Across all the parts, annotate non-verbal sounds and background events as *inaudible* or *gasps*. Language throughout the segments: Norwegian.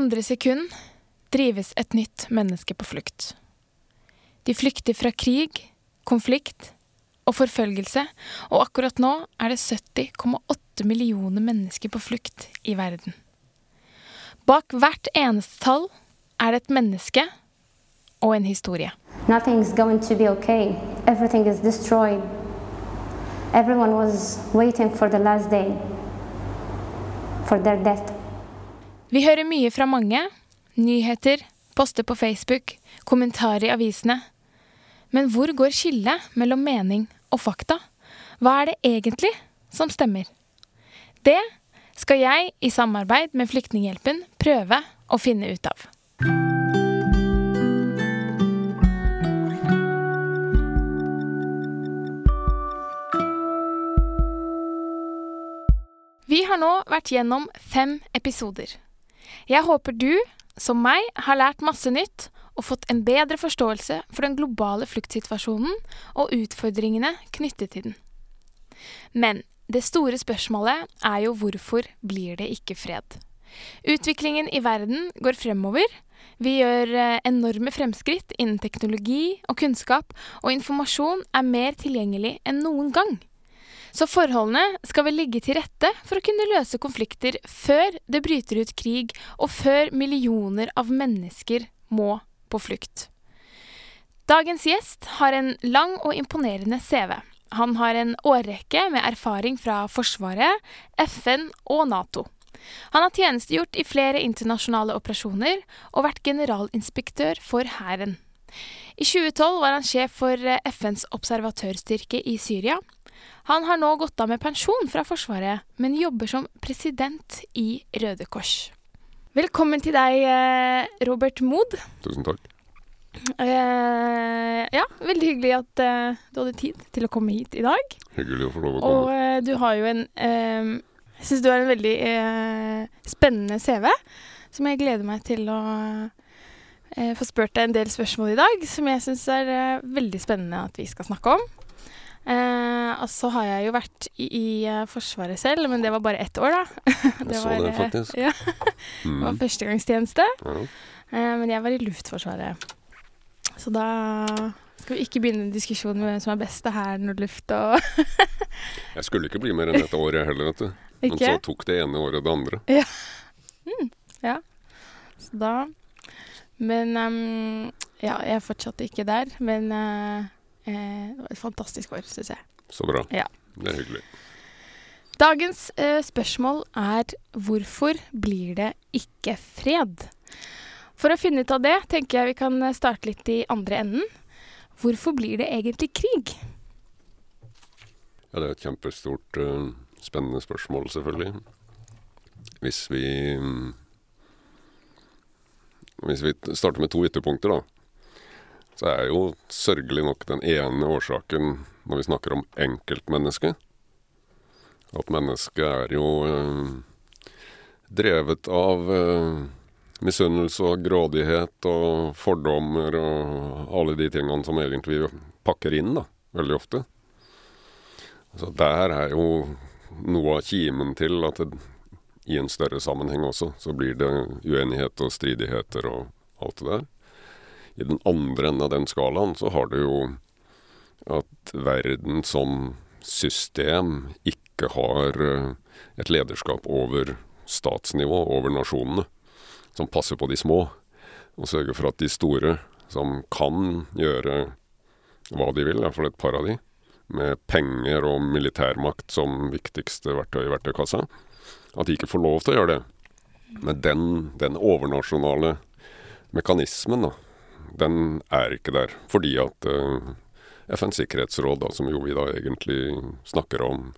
Andre sekund drives et nytt menneske på flukt. De flykter fra krig, konflikt og forfølgelse, og akkurat nå er det 70,8 millioner mennesker på flukt i verden. Bak hvert eneste tall er det et menneske og en historie. Nothing is going to be okay. Everything is destroyed. Everyone was waiting for the last day for their death. Vi hører mye fra mange. Nyheter, poster på Facebook, kommentarer i avisene. Men hvor går skillet mellom mening og fakta? Hva er det egentlig som stemmer? Det skal jeg, i samarbeid med Flyktninghjelpen, prøve å finne ut av. Vi har nå vært gjennom fem episoder. Jeg håper du, som meg, har lært masse nytt og fått en bedre forståelse for den globale fluktsituasjonen og utfordringene knyttet til den. Men det store spørsmålet er jo hvorfor blir det ikke fred? Utviklingen i verden går fremover. Vi gjør eh, enorme fremskritt innen teknologi og kunnskap, og informasjon er mer tilgjengelig enn noen gang. Så forholdene skal vel ligge til rette for å kunne løse konflikter før det bryter ut krig, og før millioner av mennesker må på flukt. Dagens gjest har en lang og imponerende CV. Han har en årrekke med erfaring fra Forsvaret, FN og Nato. Han har tjenestegjort i flere internasjonale operasjoner og vært generalinspektør for Hæren. I 2012 var han sjef for FNs observatørstyrke i Syria, han har nå gått av med pensjon fra Forsvaret, men jobber som president i Røde Kors. Velkommen til deg, eh, Robert Mood. Tusen takk. Uh, ja, veldig hyggelig at uh, du hadde tid til å komme hit i dag. Hyggelig å få lov å komme. Og uh, du har jo en Jeg syns du har en veldig spennende CV, som jeg gleder meg til å få spurt deg en del spørsmål i dag, som jeg syns er veldig spennende at vi skal snakke om. Eh, og så har jeg jo vært i, i uh, Forsvaret selv, men det var bare ett år, da. *laughs* det jeg så det, faktisk. Ja. *laughs* det var Mm. førstegangstjeneste. Ja. Eh, men jeg var i Luftforsvaret. Så da skal vi ikke begynne en diskusjon med hvem som er best av hæren og luft og *laughs* Jeg skulle ikke bli mer enn dette år, jeg heller, vet du. Men så tok det ene året det andre. Ja. Så da Men um, Ja, jeg fortsatte ikke der, men eh, eh, det var et fantastisk år, syns jeg. Så bra. Ja. Det er hyggelig. Dagens eh, spørsmål er hvorfor blir det ikke fred? For å finne ut av det, tenker jeg vi kan eh, starte litt i andre enden. Hvorfor blir det egentlig krig? Ja, det er et kjempestort, uh, spennende spørsmål, selvfølgelig. Hvis vi um, Hvis vi starter med to ytterpunkter, da. Så er jo sørgelig nok den ene årsaken når vi snakker om enkeltmennesket. At mennesket er jo eh, drevet av eh, misunnelse og grådighet og fordommer og alle de tingene som egentlig vi pakker inn, da, veldig ofte. Så der er jo noe av kimen til at det, i en større sammenheng også, så blir det uenighet og stridigheter og alt det der. I den andre enden av den skalaen så har du jo at verden som system ikke har eh, et lederskap over statsnivå, over nasjonene, som passer på de små, og sørger for at de store, som kan gjøre hva de vil, i hvert fall et par av de, med penger og militærmakt som viktigste verktøy i verktøykassa, at de ikke får lov til å gjøre det. Men den, den overnasjonale mekanismen, da, den er ikke der. Fordi at uh, FNs sikkerhetsråd, da, som jo vi da egentlig snakker om,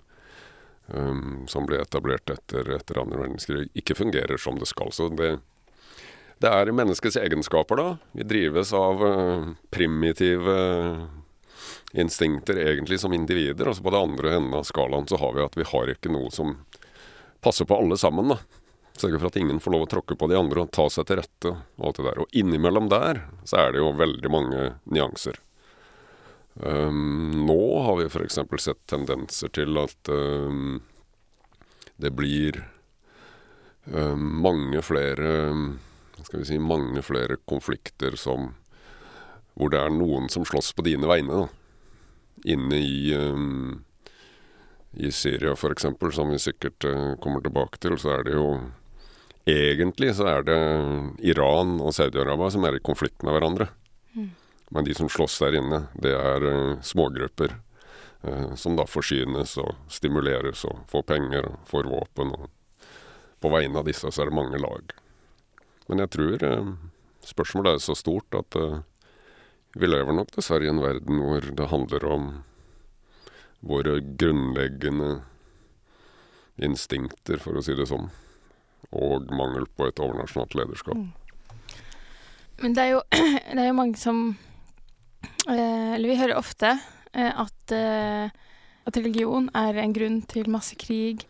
um, som ble etablert etter, etter andre verdenskrig, ikke fungerer som det skal. Så det, det er menneskets egenskaper, da. Vi drives av uh, primitive instinkter egentlig som individer. Og så på det andre enden av skalaen så har vi at vi har ikke noe som passer på alle sammen. da. Sørge for at ingen får lov å tråkke på de andre og ta seg til rette. Og alt det der. Og innimellom der så er det jo veldig mange nyanser. Um, nå har vi f.eks. sett tendenser til at um, det blir um, mange flere skal vi si, mange flere konflikter som hvor det er noen som slåss på dine vegne. Da. Inne i, i Syria f.eks., som vi sikkert uh, kommer tilbake til, så er det jo Egentlig så er det Iran og Saudi-Arabia som er i konflikt med hverandre. Mm. Men de som slåss der inne, det er uh, smågrupper. Uh, som da forsynes og stimuleres og får penger og får våpen. Og på vegne av disse så er det mange lag. Men jeg tror spørsmålet er så stort at vi lever nok dessverre i en verden hvor det handler om våre grunnleggende instinkter, for å si det sånn, og mangel på et overnasjonalt lederskap. Mm. Men det er, jo, *clears throat* det er jo mange som eh, Eller vi hører ofte eh, at, eh, at religion er en grunn til masse krig.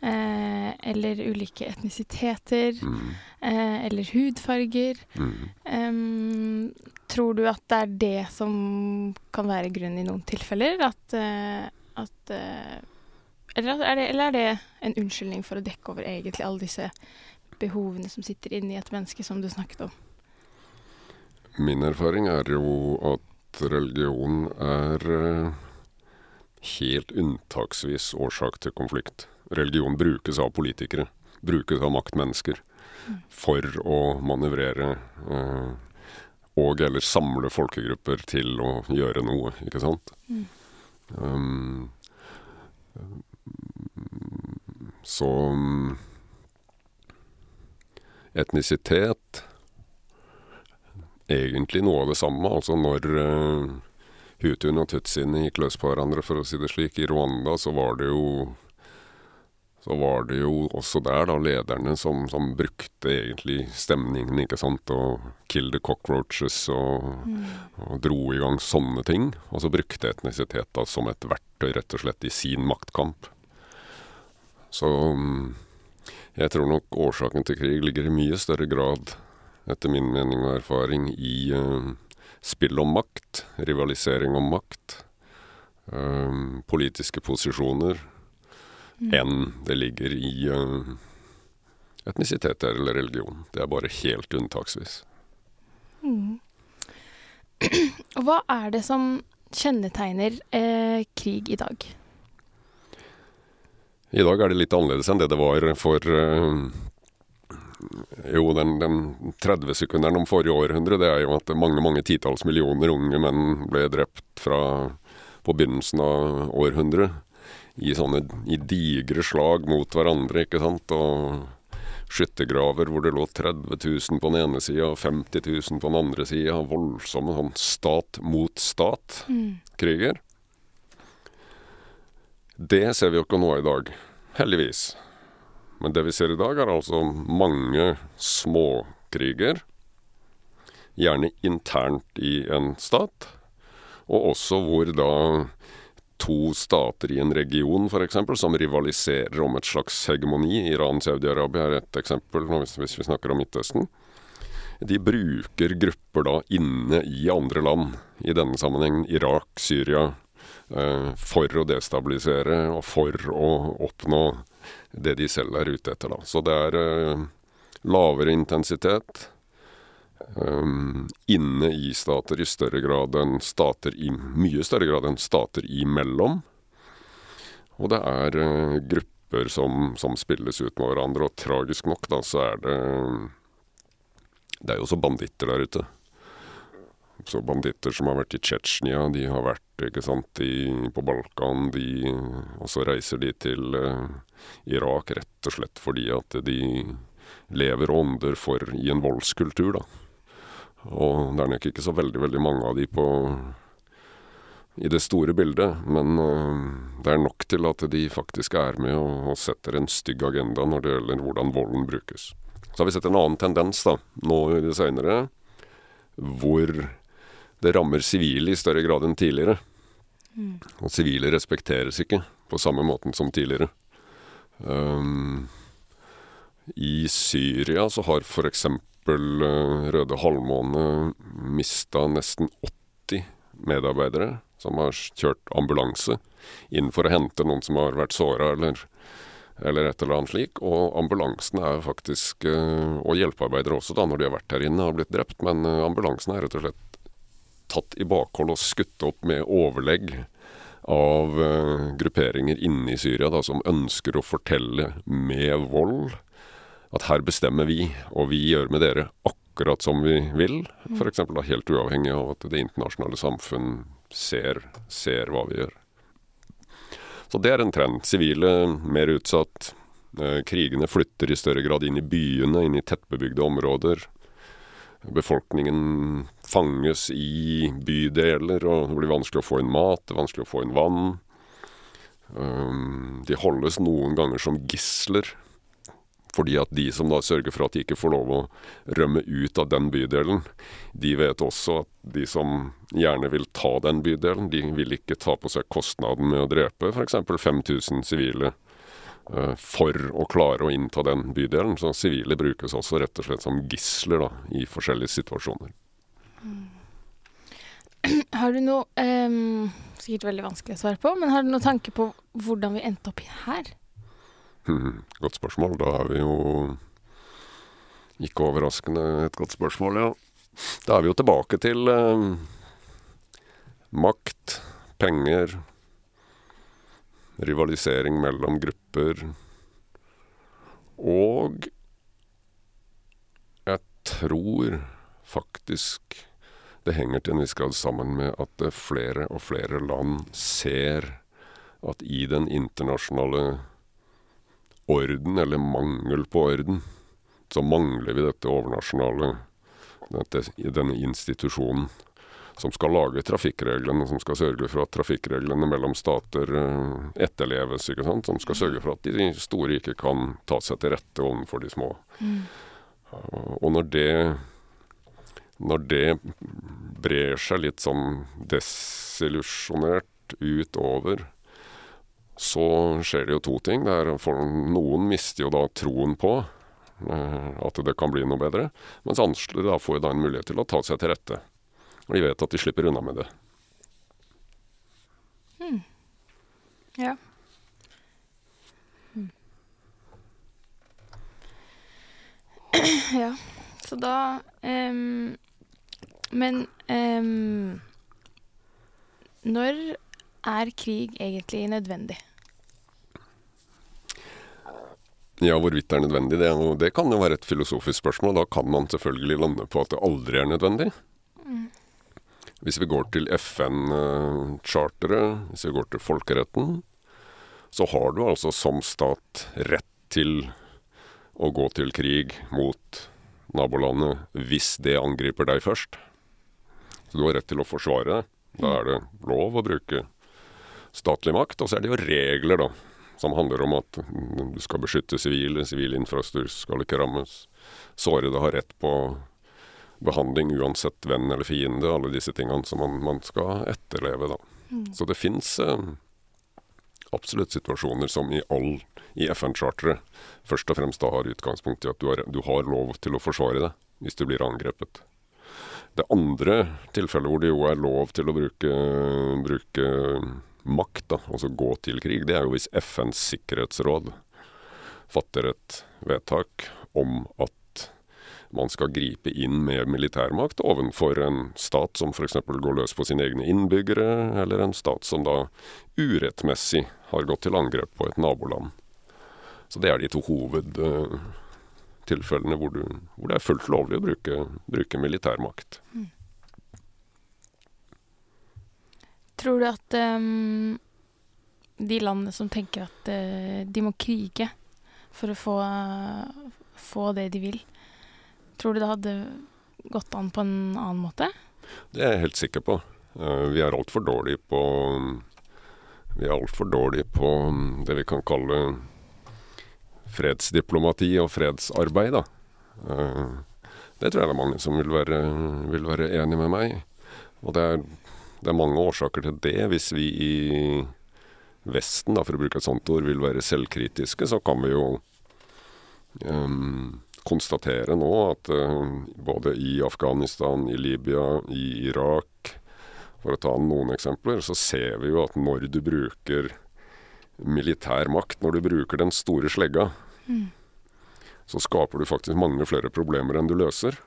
Eh, eller ulike etnisiteter. Mm. Eh, eller hudfarger. Mm. Eh, tror du at det er det som kan være grunnen i noen tilfeller? At, at eller, er det, eller, er det, en unnskyldning for å dekke over egentlig alle disse behovene som sitter inni et menneske, som du snakket om? Min erfaring er jo at religion er uh, helt unntaksvis årsak til konflikt. Religion brukes av politikere, brukes av maktmennesker, for å manøvrere uh, og eller samle folkegrupper til å gjøre noe, ikke sant. Mm. Um, så etnisitet Egentlig noe av det samme. Altså når uh, Hutuen og Tutsiene gikk løs på hverandre, for å si det slik, i Rwanda, så var det jo så var det jo også der da lederne som, som brukte egentlig stemningen, ikke sant, og 'kill the cockroaches' og, mm. og, dro i gang sånne ting. Og så brukte etnisitet da som et verktøy rett og slett i sin maktkamp. Så mm, jeg tror nok årsaken til krig ligger i mye større grad, etter min mening og erfaring, i uh, spill om makt, rivalisering om makt, uh, politiske posisjoner mm. enn det ligger i etnisitet eller religion. Det er bare helt unntaksvis. Mm. *clears throat* Hva er det som kjennetegner eh, krig i dag? I dag er det litt annerledes enn det det var for uh, jo, den, den 30-sekunderen om forrige århundre, det er jo at mange mange titalls millioner unge menn ble drept fra på begynnelsen av århundret i sånne i digre slag mot hverandre, ikke sant. Og skyttergraver hvor det lå 30 000 på den ene sida og 50 000 på den andre sida. Voldsomme sånn stat mot stat-kriger. Mm. Det ser vi jo ikke nå i dag. Heldigvis. Men det vi ser i dag, er altså mange småkriger. Gjerne internt i en stat. Og også hvor da to stater i en region f.eks. som rivaliserer om et slags hegemoni. Iran, Saudi-Arabia er et eksempel hvis, vi snakker om Midtøsten. De bruker grupper da inne i andre land, i denne sammenhengen Irak, Syria, for å destabilisere og for å oppnå det de selv er ute etter. da. Så det er eh, lavere intensitet um, inne i stater i større grad enn stater i Mye større grad enn stater imellom. Og det er grupper som, som, spilles ut med hverandre, og tragisk nok, da, så er det Det er jo også banditter der ute. Så banditter som har vært i Tsjetsjenia, de har vært ikke sant, de, på Balkan, de, og så reiser de til uh, Irak rett og slett fordi at de lever og ånder for i en voldskultur, da. Og det er nok ikke så veldig, veldig mange av de på i det store bildet, men uh, det er nok til at de faktisk er med og, og, setter en stygg agenda når det gjelder hvordan volden brukes. Så har vi sett en annen tendens da, nå i det seinere, hvor det rammer sivile i større grad enn tidligere. Mm. Og sivile respekteres ikke på samme måten som tidligere. Um, I Syria så har f.eks. Eh, Røde Halvmåne mista nesten 80 medarbeidere som har kjørt ambulanse inn for å hente noen som har vært såra eller eller et eller annet slik. Og ambulansen er faktisk eh, Og hjelpearbeidere også, da, når de har vært her inne og blitt drept. Men eh, ambulansen er rett og slett tatt i bakhold og skutt opp med overlegg av uh, grupperinger inne i Syria da, som ønsker å fortelle med vold at her bestemmer vi, og vi gjør med dere akkurat som vi vil. F.eks. helt uavhengig av at det internasjonale samfunn ser, ser hva vi gjør. Så det er en trend. Sivile mer utsatt. Eh, krigene flytter i større grad inn i byene, inn i tettbebygde områder. Befolkningen fanges i bydeler, og det blir vanskelig å få inn mat, det er vanskelig å få inn vann. Um, de holdes noen ganger som gisler fordi at de som da sørger for at de ikke får lov å rømme ut av den bydelen, de vet også at de som gjerne vil ta den bydelen, de vil ikke ta på seg kostnaden med å drepe f.eks. 5000 sivile for å klare å innta den bydelen. Så sivile brukes også rett og slett som gisler da, i forskjellige situasjoner. Mm. *clears throat* Har du noe um, Sikkert veldig vanskelig å svare på, men har du noen tanke på hvordan vi endte opp her? *laughs* Godt spørsmål. Da er vi jo Ikke overraskende et godt spørsmål, ja. Da er vi jo tilbake til um, makt, penger, rivalisering mellom grupper. Og jeg tror faktisk det henger til en viss grad sammen med at flere og flere land ser at i den internasjonale orden, eller mangel på orden, så mangler vi dette overnasjonale dette, Denne institusjonen som skal lage trafikkreglene, som skal sørge for at trafikkreglene mellom stater uh, etterleves. ikke sant? Som skal sørge for at de store ikke kan ta seg til rette overfor de små. Mm. Og når det når det brer seg litt sånn desillusjonert utover så skjer det jo to ting. noen mister jo da troen på eh, at det kan bli noe bedre, mens andre da får da en mulighet til å ta seg til rette. Og de vet at de slipper unna med det. Hmm. Ja. Hmm. *clears throat* ja, så da um, Men um, når er krig egentlig nødvendig? Ja, hvorvidt det er nødvendig, det, det, kan jo være et filosofisk spørsmål. Da kan man selvfølgelig lande på at det aldri er nødvendig. Mm. Hvis vi går til FN-charteret, hvis vi går til folkeretten, så har du altså som stat rett til å gå til krig mot nabolandet hvis det angriper deg først. Så du har rett til å forsvare deg. Da er det lov å bruke statlig makt. Og så er det jo regler, da, som handler om at du skal beskytte sivile, sivil infrastruktur skal ikke rammes. Sårede har rett på behandling uansett venn eller fiende, alle disse tingene som man, man skal etterleve, da. Mm. Så det fins eh, absolutt situasjoner som i all i FN-charteret først og fremst da har utgangspunkt i at du har, du har lov til å forsvare deg hvis du blir angrepet. Det andre tilfellet hvor det jo er lov til å bruke, bruke makt, da, altså gå til krig, det er jo hvis FNs sikkerhetsråd fatter et vedtak om at man skal gripe inn med militærmakt overfor en stat som f.eks. går løs på sine egne innbyggere, eller en stat som da urettmessig har gått til angrep på et naboland. Så det er de to hovedtilfellene hvor, hvor, det er fullt lovlig å bruke, bruke militærmakt. Mm. Tror du at um, de landene som tenker at uh, de må krige for å få, uh, få, det de vil, tror du det hadde gått an på en annen måte? Det er jeg helt sikker på. Uh, vi er altfor dårlige på Vi er altfor dårlige på um, det vi kan kalle fredsdiplomati og fredsarbeid, da. det tror jeg det er mange som vil være, vil være enig med meg. Og det er det er mange årsaker til det. Hvis vi i Vesten, da, for å bruke et sånt ord, vil være selvkritiske, så kan vi jo um, konstatere nå at uh, både i Afghanistan, i Libya, i Irak, for å ta noen eksempler, så ser vi jo at når du bruker militær makt, når du bruker den store slegga, så skaper du faktisk mange flere problemer enn du løser.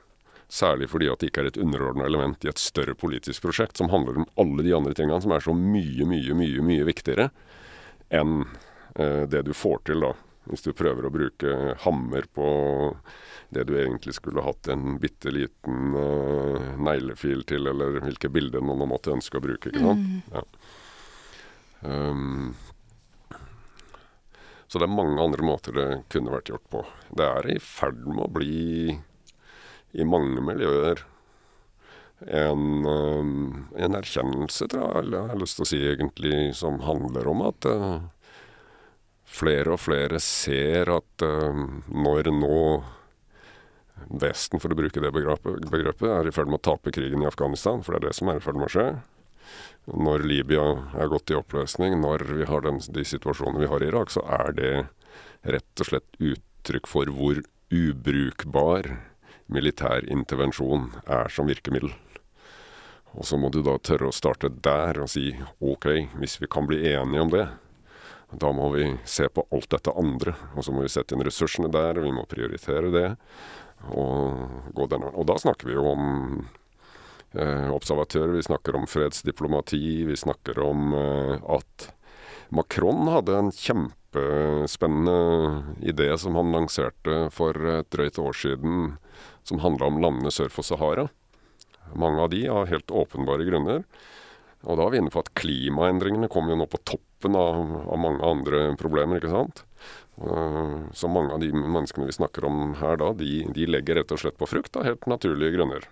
Særlig fordi at det ikke er et underordna element i et større politisk prosjekt som handler om alle de andre tingene som er så mye, mye, mye, mye viktigere enn eh, det du får til, da. Hvis du prøver å bruke hammer på det du egentlig skulle hatt en bitte liten uh, neglefil til, eller hvilke bilder man måtte ønske å bruke, ikke sant. Ja. Um, så det er mange andre måter det kunne vært gjort på. Det er i ferd med å bli, i mange miljøer, en, um, en erkjennelse, tror jeg jeg har lyst til å si, egentlig, som handler om at uh, flere og flere ser at uh, når nå Vesten, for å bruke det begrepet, er i ferd med å tape krigen i Afghanistan, for det er det som er i ferd med å skje. Når Libya er gått i oppløsning, når vi har den, de situasjonene vi har i Irak, så er det rett og slett uttrykk for hvor ubrukbar militær intervensjon er som virkemiddel. Og så må du da tørre å starte der og si OK, hvis vi kan bli enige om det, da må vi se på alt dette andre. Og så må vi sette inn ressursene der, vi må prioritere det. Og, gå denne. og da snakker vi jo om eh, observatører, vi snakker om fredsdiplomati, vi snakker om eh, at Macron hadde en kjempespennende idé som han lanserte for et drøyt år siden, som handla om landene sør for Sahara. Mange av de av helt åpenbare grunner. Og da er vi inne på at klimaendringene kommer jo nå på toppen av, av mange andre problemer, ikke sant. Uh, så mange av de menneskene vi snakker om her da, de, de legger rett og slett på frukt av helt naturlige grunner.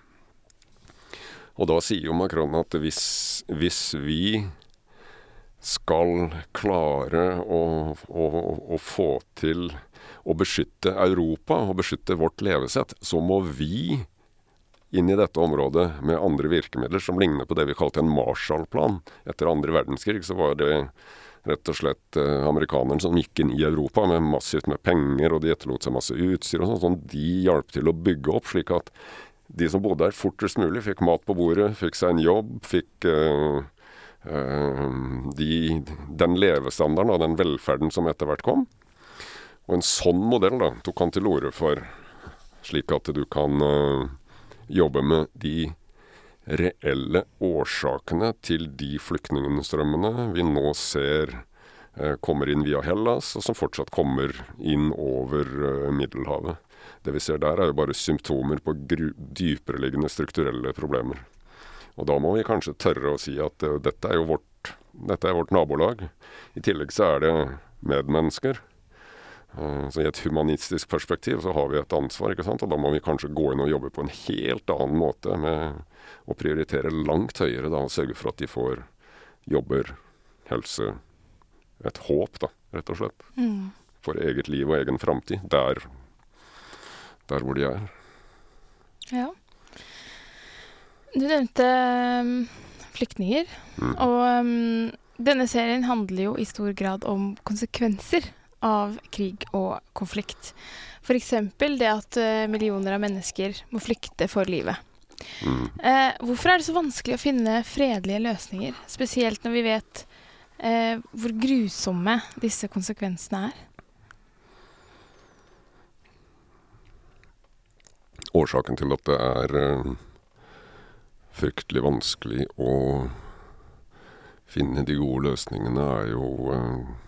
Og da sier jo Macron at hvis, hvis vi skal klare å, å, å, få til å beskytte Europa og beskytte vårt levesett, så må vi inn i dette området med andre virkemidler som ligner på det vi kalte en Marshall-plan. Etter andre verdenskrig så var det rett og slett eh, amerikanerne som gikk inn i Europa med massivt med penger, og de etterlot seg masse utstyr og sånn. sånn de hjalp til å bygge opp, slik at de som bodde der fortest mulig, fikk mat på bordet, fikk seg en jobb, fikk uh, uh, de, den levestandarden og den velferden som etter hvert kom. Og en sånn modell da, tok han til orde for, slik at du kan uh, jobbe med de reelle årsakene til de flyktningstrømmene vi nå ser kommer inn via Hellas, og som fortsatt kommer inn over Middelhavet. Det vi ser der, er jo bare symptomer på dypereliggende strukturelle problemer. Og da må vi kanskje tørre å si at uh, dette er jo vårt, dette er vårt nabolag. I tillegg så er det medmennesker. Uh, så i et humanistisk perspektiv så har vi et ansvar, ikke sant. Og da må vi kanskje gå inn og jobbe på en helt annen måte med å prioritere langt høyere da, og sørge for at de får jobber, helse, et håp, da, rett og slett. Mm. For eget liv og egen framtid. Der der hvor de er. Ja. Du nevnte um, flyktninger, mm. og um, denne serien handler jo i stor grad om konsekvenser av krig og konflikt. F.eks. det at uh, millioner av mennesker må flykte for livet. Mm. Uh, hvorfor er det så vanskelig å finne fredelige løsninger, spesielt når vi vet eh, hvor grusomme disse konsekvensene er? årsaken til at det er uh, fryktelig vanskelig å finne de gode løsningene, er jo uh,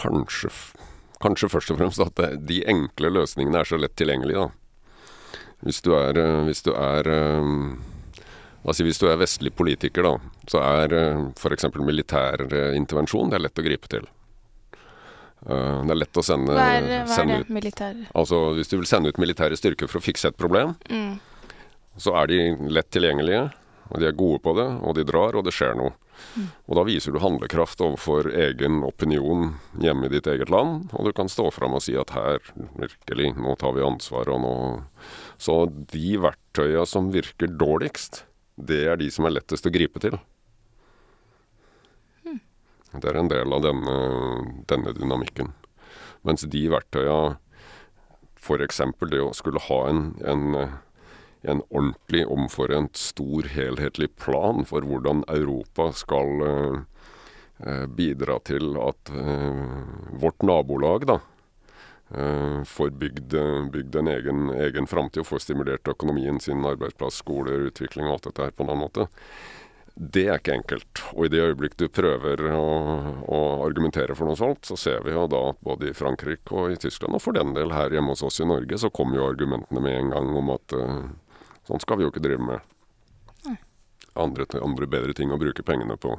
kanskje, kanskje først og fremst at de enkle løsningene er så lett tilgjengelige, da. Hvis du er, uh, hvis du er Altså Hvis du er vestlig politiker, da, så er uh, f.eks. militær intervensjon det er lett å gripe til. Det er lett å sende Hva er, hva sende er det? Militær? Altså, hvis du vil sende ut militære styrker for å fikse et problem, mm. så er de lett tilgjengelige, og de er gode på det, og de drar, og det skjer noe. Og da viser du handlekraft overfor egen opinion hjemme i ditt eget land, og du kan stå fram og si at her, virkelig, nå tar vi ansvar, og nå Så de verktøya som virker dårligst, det er de som er lettest å gripe til. Det er en del av denne, denne dynamikken. Mens de verktøya, f.eks. det å skulle ha en, en, en, ordentlig omforent, stor, helhetlig plan for hvordan Europa skal eh, bidra til at eh, vårt nabolag da, eh, får bygd, bygd en egen, egen framtid og får stimulert økonomien sin, arbeidsplass, skoler, utvikling og alt dette her på en annen måte. Det er ikke enkelt. Og i det øyeblikk du prøver å, å, argumentere for noe sånt, så ser vi jo da at både i Frankrike og i Tyskland, og for den del her hjemme hos oss i Norge, så kommer jo argumentene med en gang om at uh, sånn skal vi jo ikke drive med. Andre, andre bedre ting å bruke pengene på.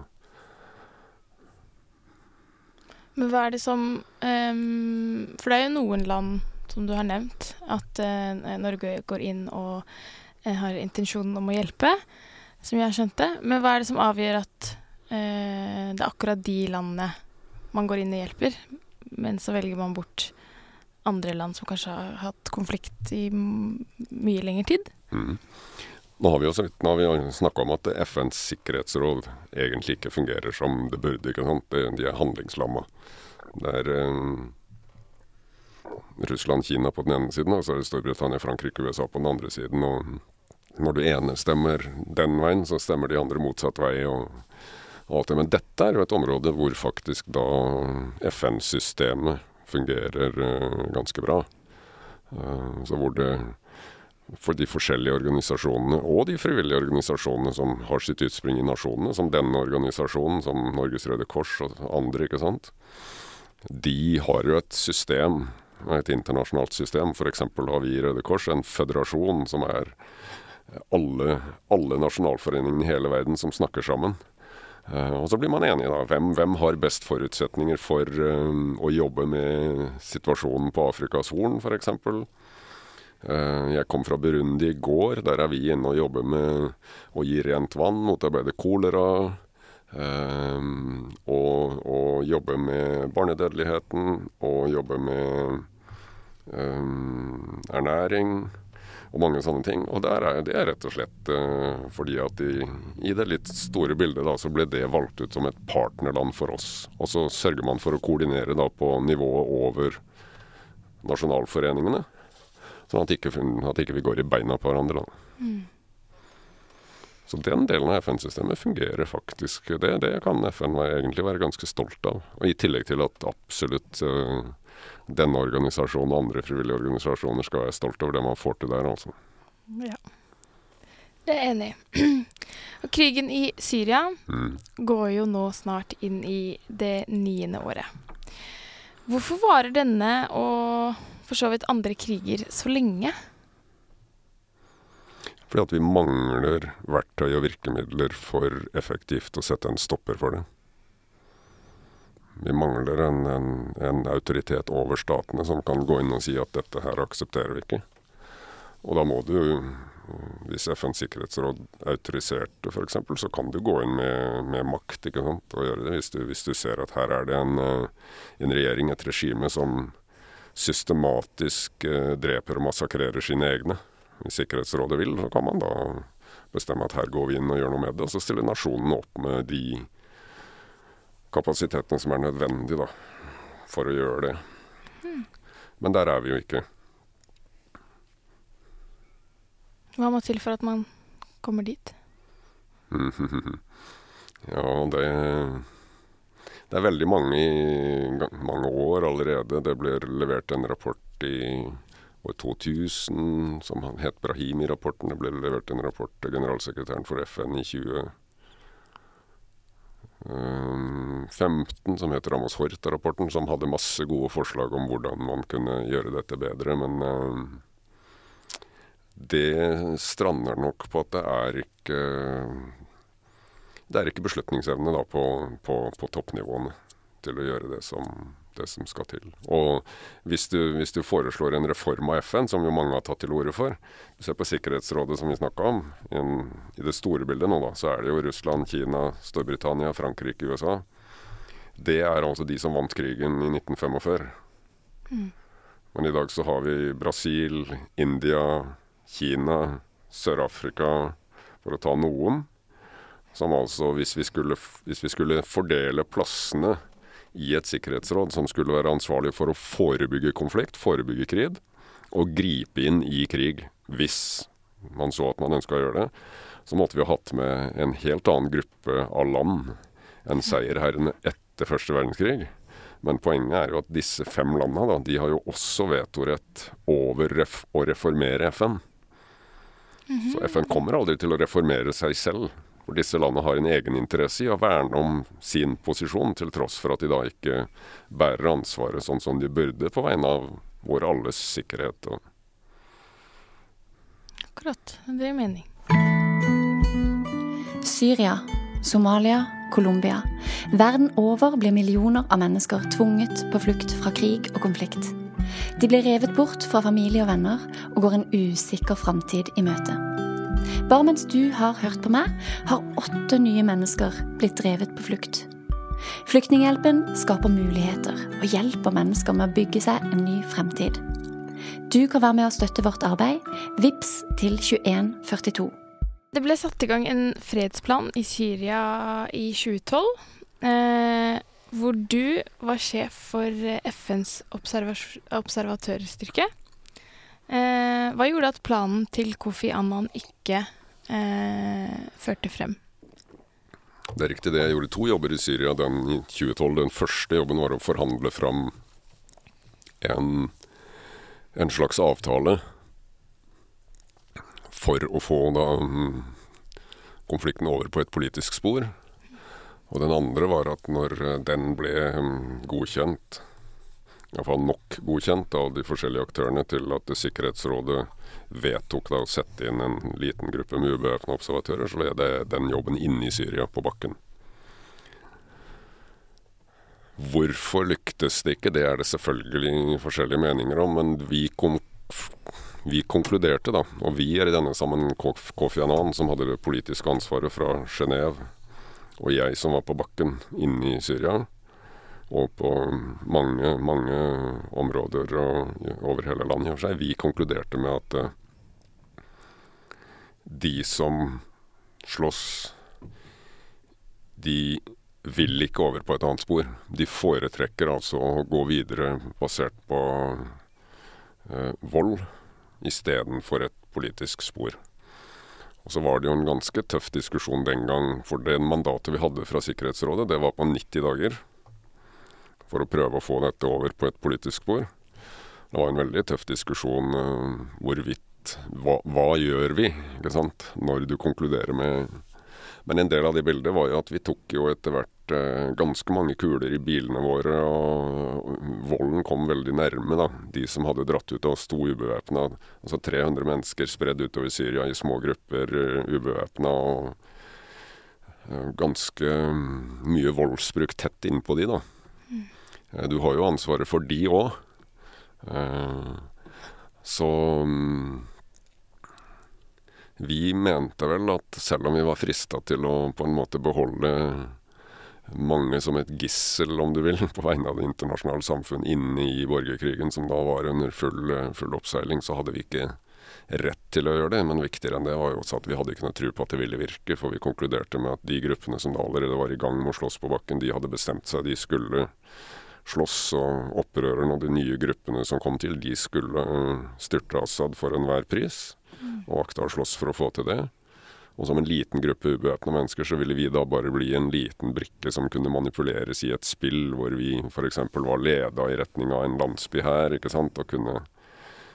Men hva er det som um, For det er jo noen land, som du har nevnt, at uh, Norge går inn og uh, har intensjonen om å hjelpe som jeg skjønte. Men hva er det som avgjør at uh, det er akkurat de landene man går inn og hjelper, men så velger man bort andre land som kanskje har hatt konflikt i mye lengre tid? Mm. Nå har vi jo snakka om at FNs sikkerhetsråd egentlig ikke fungerer som det burde. ikke sant? De er handlingslamma. Det er eh, Russland, Kina på den ene siden, og så er det Storbritannia, Frankrike, USA på den andre siden. og når du ene stemmer den veien, så stemmer de andre motsatt vei. og, alt det. Men dette er jo et område hvor faktisk da FN-systemet fungerer uh, ganske bra. Uh, så hvor det for de forskjellige organisasjonene, og de frivillige organisasjonene som har sitt utspring i nasjonene, som denne organisasjonen, som Norges Røde Kors og andre, ikke sant. De har jo et system, et internasjonalt system. F.eks. har vi i Røde Kors en føderasjon som er alle, alle nasjonalforeningene i hele verden som snakker sammen. Uh, og så blir man enig, da. Hvem, hvem har best forutsetninger for um, å jobbe med situasjonen på Afrikas Horn, f.eks.? Uh, jeg kom fra Burundi i går. Der er vi inne og jobber med å gi rent vann, motarbeide kolera. Uh, og, og jobbe med barnedødeligheten, og jobbe med ernæring og mange sånne ting. Og er det rett og slett uh, fordi at i, i, det litt store bildet da, så ble det valgt ut som et partnerland for oss. Og så sørger man for å koordinere da på nivået over nasjonalforeningene. Sånn at ikke, at ikke vi går i beina på hverandre. Mm. Så den delen av FN-systemet fungerer faktisk. Det, det kan FN være, egentlig være ganske stolt av. Og I tillegg til at absolutt uh, denne organisasjonen og andre frivillige organisasjoner skal være stolt over det man får til der, altså. Ja. Det er jeg enig i. *clears throat* krigen i Syria mm. går jo nå snart inn i det niende året. Hvorfor varer denne og for så vidt andre kriger så lenge? Fordi at vi mangler verktøy og virkemidler for effektivt å sette en stopper for det. Vi mangler en, en, en, autoritet over statene som kan gå inn og si at dette her aksepterer vi ikke. Og da må du, hvis FNs sikkerhetsråd autoriserte f.eks., så kan du gå inn med, med, makt ikke sant, og gjøre det. Hvis du, hvis du ser at her er det en, en regjering, et regime, som systematisk eh, dreper og massakrerer sine egne. Hvis Sikkerhetsrådet vil, så kan man da bestemme at her går vi inn og gjør noe med det. Og så stiller nasjonene opp med de kapasitetene som er nødvendige da, for å gjøre det. Mm. Men der er vi jo ikke. Hva må til for at man kommer dit? *laughs* ja, det Det er veldig mange i mange år allerede. Det ble levert en rapport i år 2000 som het Brahimi-rapporten. Det ble levert en rapport til generalsekretæren for FN i 2015 som heter Amos Horta-rapporten, som hadde masse gode forslag om hvordan man kunne gjøre dette bedre. Men uh, det strander nok på at det er ikke Det er ikke beslutningsevne da på, på, på toppnivåene til å gjøre det som det som skal til. Og hvis du, hvis du, foreslår en reform av FN, som jo mange har tatt til orde for Du ser på Sikkerhetsrådet, som vi snakka om. I, en, I, det store bildet nå, da, så er det jo Russland, Kina, Storbritannia, Frankrike, USA. Det er altså de som vant krigen i 1945. Mm. Men i dag så har vi Brasil, India, Kina, Sør-Afrika, for å ta noen. Som altså, hvis vi skulle, hvis vi skulle fordele plassene i et sikkerhetsråd som skulle være ansvarlig for å forebygge konflikt, forebygge krig, og gripe inn i krig hvis man så at man ønska å gjøre det, så måtte vi ha hatt med en helt annen gruppe av land enn seierherrene etter første verdenskrig. Men poenget er jo at disse fem landa da, de har jo også vetorett over ref å reformere FN. Så FN kommer aldri til å reformere seg selv. For disse landene har en egeninteresse i å verne om sin posisjon, til tross for at de da ikke bærer ansvaret sånn som de burde på vegne av vår alles sikkerhet. Akkurat. Det gir mening. Syria, Somalia, Colombia. Verden over blir millioner av mennesker tvunget på flukt fra krig og konflikt. De blir revet bort fra familie og venner og går en usikker framtid i møte. Bare mens du har hørt på meg, har åtte nye mennesker blitt drevet på flukt. Flyktninghjelpen skaper muligheter og hjelper mennesker med å bygge seg en ny fremtid. Du kan være med og støtte vårt arbeid. Vips til 2142. Det ble satt i gang en fredsplan i Syria i 2012, eh, hvor du var sjef for FNs observatørstyrke. Eh, hva gjorde at planen til Kofi Annan ikke eh, førte frem? det er riktig det. Jeg gjorde to jobber i Syria den i 2012. Den første jobben var å forhandle fram en, en slags avtale for å få da mm, konflikten over på et politisk spor. Og den andre var at når eh, den ble mm, godkjent, iallfall nok godkjent av de forskjellige aktørene til at Sikkerhetsrådet vedtok da å sette inn en liten gruppe med ubevæpna observatører, så ble det den jobben inne i Syria på bakken. Hvorfor lyktes det ikke, det er det selvfølgelig forskjellige meninger om, men vi, vi konkluderte da, og vi er i denne sammen Kofi Annan, som hadde det politiske ansvaret fra Genéve, og jeg som var på bakken inne i Syria, og på mange, mange områder og over hele landet i og for seg. Vi konkluderte med at eh, de som slåss, de vil ikke over på et annet spor. De foretrekker altså å gå videre basert på eh, vold istedenfor et politisk spor. Og så var det jo en ganske tøff diskusjon den gang, for det mandatet vi hadde fra Sikkerhetsrådet, det var på 90 dager for å prøve å få dette over på et politisk spor. Det var en veldig tøff diskusjon eh, hvorvidt hva, hva gjør vi, ikke sant, når du konkluderer med Men en del av det bildet var jo at vi tok jo etter hvert eh, ganske mange kuler i bilene våre, og volden kom veldig nærme, da. De som hadde dratt ut og sto ubevæpna. Altså 300 mennesker spredd utover Syria i små grupper, uh, ubevæpna. og eh, ganske mm, mye voldsbruk tett innpå de, da. Eh, Du har jo ansvaret for de òg. Så mm, vi mente vel at selv om vi var frista til å på en måte beholde mange som et gissel, om du vil, *laughs* på vegne av det internasjonale samfunn inne i borgerkrigen, som da var under full, full oppseiling, så hadde vi ikke rett til å gjøre det. Men viktigere enn det var jo også at vi hadde ikke noe tro på at det ville virke, for vi konkluderte med at de gruppene som da allerede var i gang med å slåss på bakken, de hadde bestemt seg, de skulle slåss, og opprørerne og de nye gruppene som kom til, de skulle eh, styrte Assad for enhver pris, og akta å slåss for å få til det. Og som en liten gruppe ubevæpna mennesker så ville vi da bare bli en liten brikke som kunne manipuleres i et spill hvor vi f.eks. var leda i retning av en landsby her, ikke sant, og kunne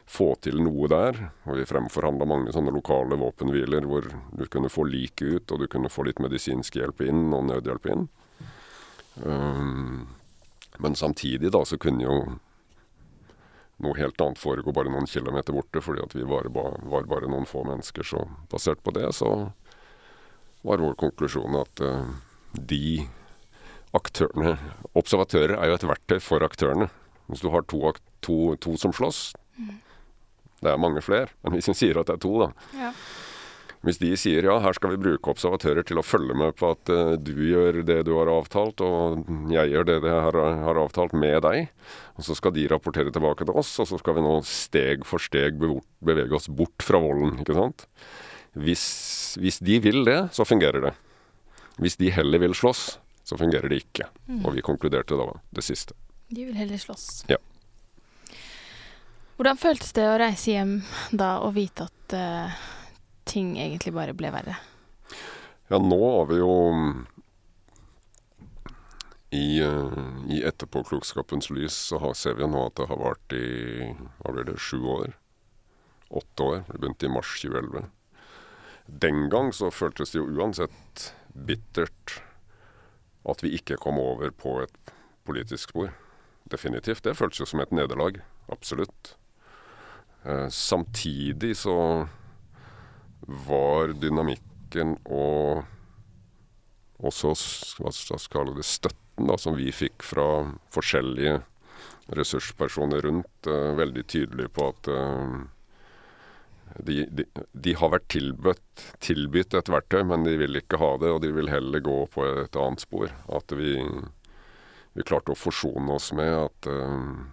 få til noe der. Og vi fremforhandla mange sånne lokale våpenhviler hvor du kunne få liket ut, og du kunne få litt medisinsk hjelp inn og nødhjelp inn. Um, men samtidig da så kunne jo noe helt annet foregå bare noen kilometer borte, fordi at vi var, var bare noen få mennesker. Så basert på det så var vår konklusjon at uh, de aktørene Observatører er jo et verktøy for aktørene. Hvis du har to, to, to som slåss Det er mange flere, men hvis vi sier at det er to, da. Ja. Hvis de sier ja, her skal vi bruke observatører til å følge med på at uh, du gjør det du har avtalt, og jeg gjør det jeg har, har avtalt med deg, og så skal de rapportere tilbake til oss, og så skal vi nå steg for steg bevege oss bort fra volden, ikke sant? Hvis, hvis de vil det, så fungerer det. Hvis de heller vil slåss, så fungerer det ikke. Og vi konkluderte da det siste. De vil heller slåss. Ja. Hvordan føltes det å reise hjem da og vite at eh, ting egentlig bare ble verre? Ja, nå har vi jo i, uh, i etterpåklokskapens lys så har, ser vi jo nå at det har vart i hva blir det, sju år? Åtte år. Det begynte i mars 2011. Den gang så føltes det jo uansett bittert at vi ikke kom over på et politisk spor. Definitivt. Det føltes jo som et nederlag. Absolutt. Eh, samtidig så var dynamikken og også hva skal jeg kalle det, støtten da, som vi fikk fra forskjellige ressurspersoner rundt, uh, veldig tydelig på at uh, de, de, de, har vært tilbudt, tilbudt et verktøy, men de vil ikke ha det, og de vil heller gå på et annet spor. At vi, vi klarte å forsone oss med at uh,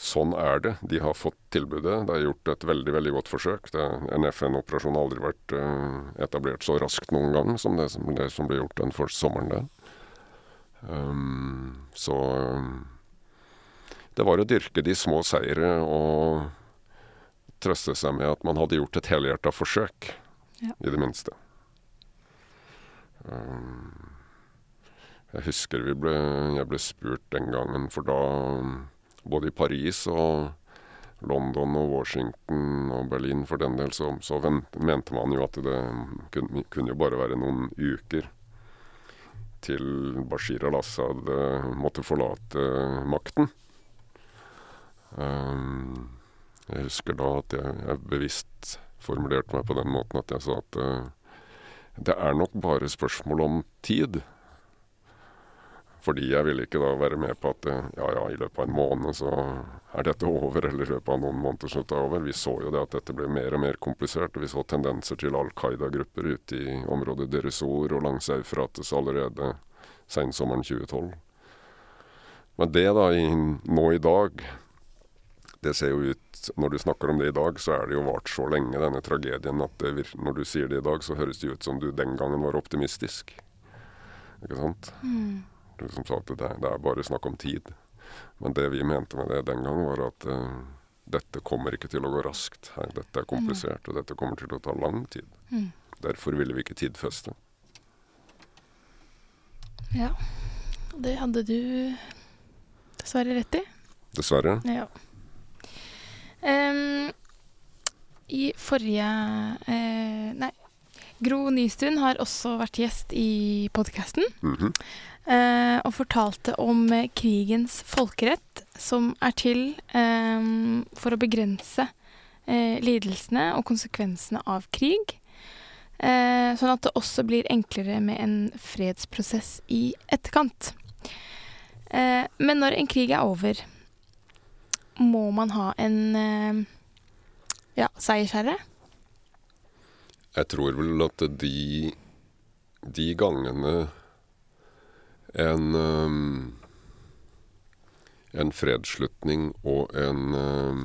sånn er det. De har fått tilbudet. Det er gjort et veldig veldig godt forsøk. Det, en FN-operasjon har aldri vært uh, etablert så raskt noen gang som det, som, det som ble gjort den første sommeren der. Um, så um, det var å dyrke de små seire og trøste seg med at man hadde gjort et helhjerta forsøk, ja. i det minste. Um, jeg husker ble, jeg ble spurt den gangen, for da både i Paris og London og Washington og Berlin for den del, så, så mente man jo at det kunne, kunne, jo bare være noen uker til Bashir al-Assad uh, måtte forlate makten. Um, jeg husker da at jeg, jeg, bevisst formulerte meg på den måten at jeg sa at uh, det er nok bare spørsmål om tid. Fordi jeg ville ikke da være med på at ja, ja, i løpet av en måned så er dette over, eller i løpet av noen måneder så er det over. Vi så jo det at dette ble mer og mer komplisert, og vi så tendenser til Al Qaida-grupper ute i området Deresor og langs Eufrates allerede sensommeren 2012. Men det da, i, nå i dag Det ser jo ut Når du snakker om det i dag, så er det jo vart så lenge, denne tragedien, at når du sier det i dag, så høres det ut som du den gangen var optimistisk. Ikke sant? Mm som sa at det, det, er bare snakk om tid. Men det vi mente med det den gang, var at uh, dette kommer ikke til å gå raskt. Her, dette er komplisert, mm. og dette kommer til å ta lang tid. Mm. Derfor ville vi ikke tidfeste. Ja. Det hadde du dessverre rett i. Dessverre. Ja. Um, I forrige uh, Nei. Gro Nystuen har også vært gjest i podkasten. Mm -hmm og fortalte om eh, krigens folkerett, som er til eh, for å begrense eh, lidelsene og konsekvensene av krig. Eh, sånn at det også blir enklere med en fredsprosess i etterkant. Eh, men når en krig er over, må man ha en ja, seiersherre? Jeg tror vel at de, de gangene en um, en fredsslutning og en um,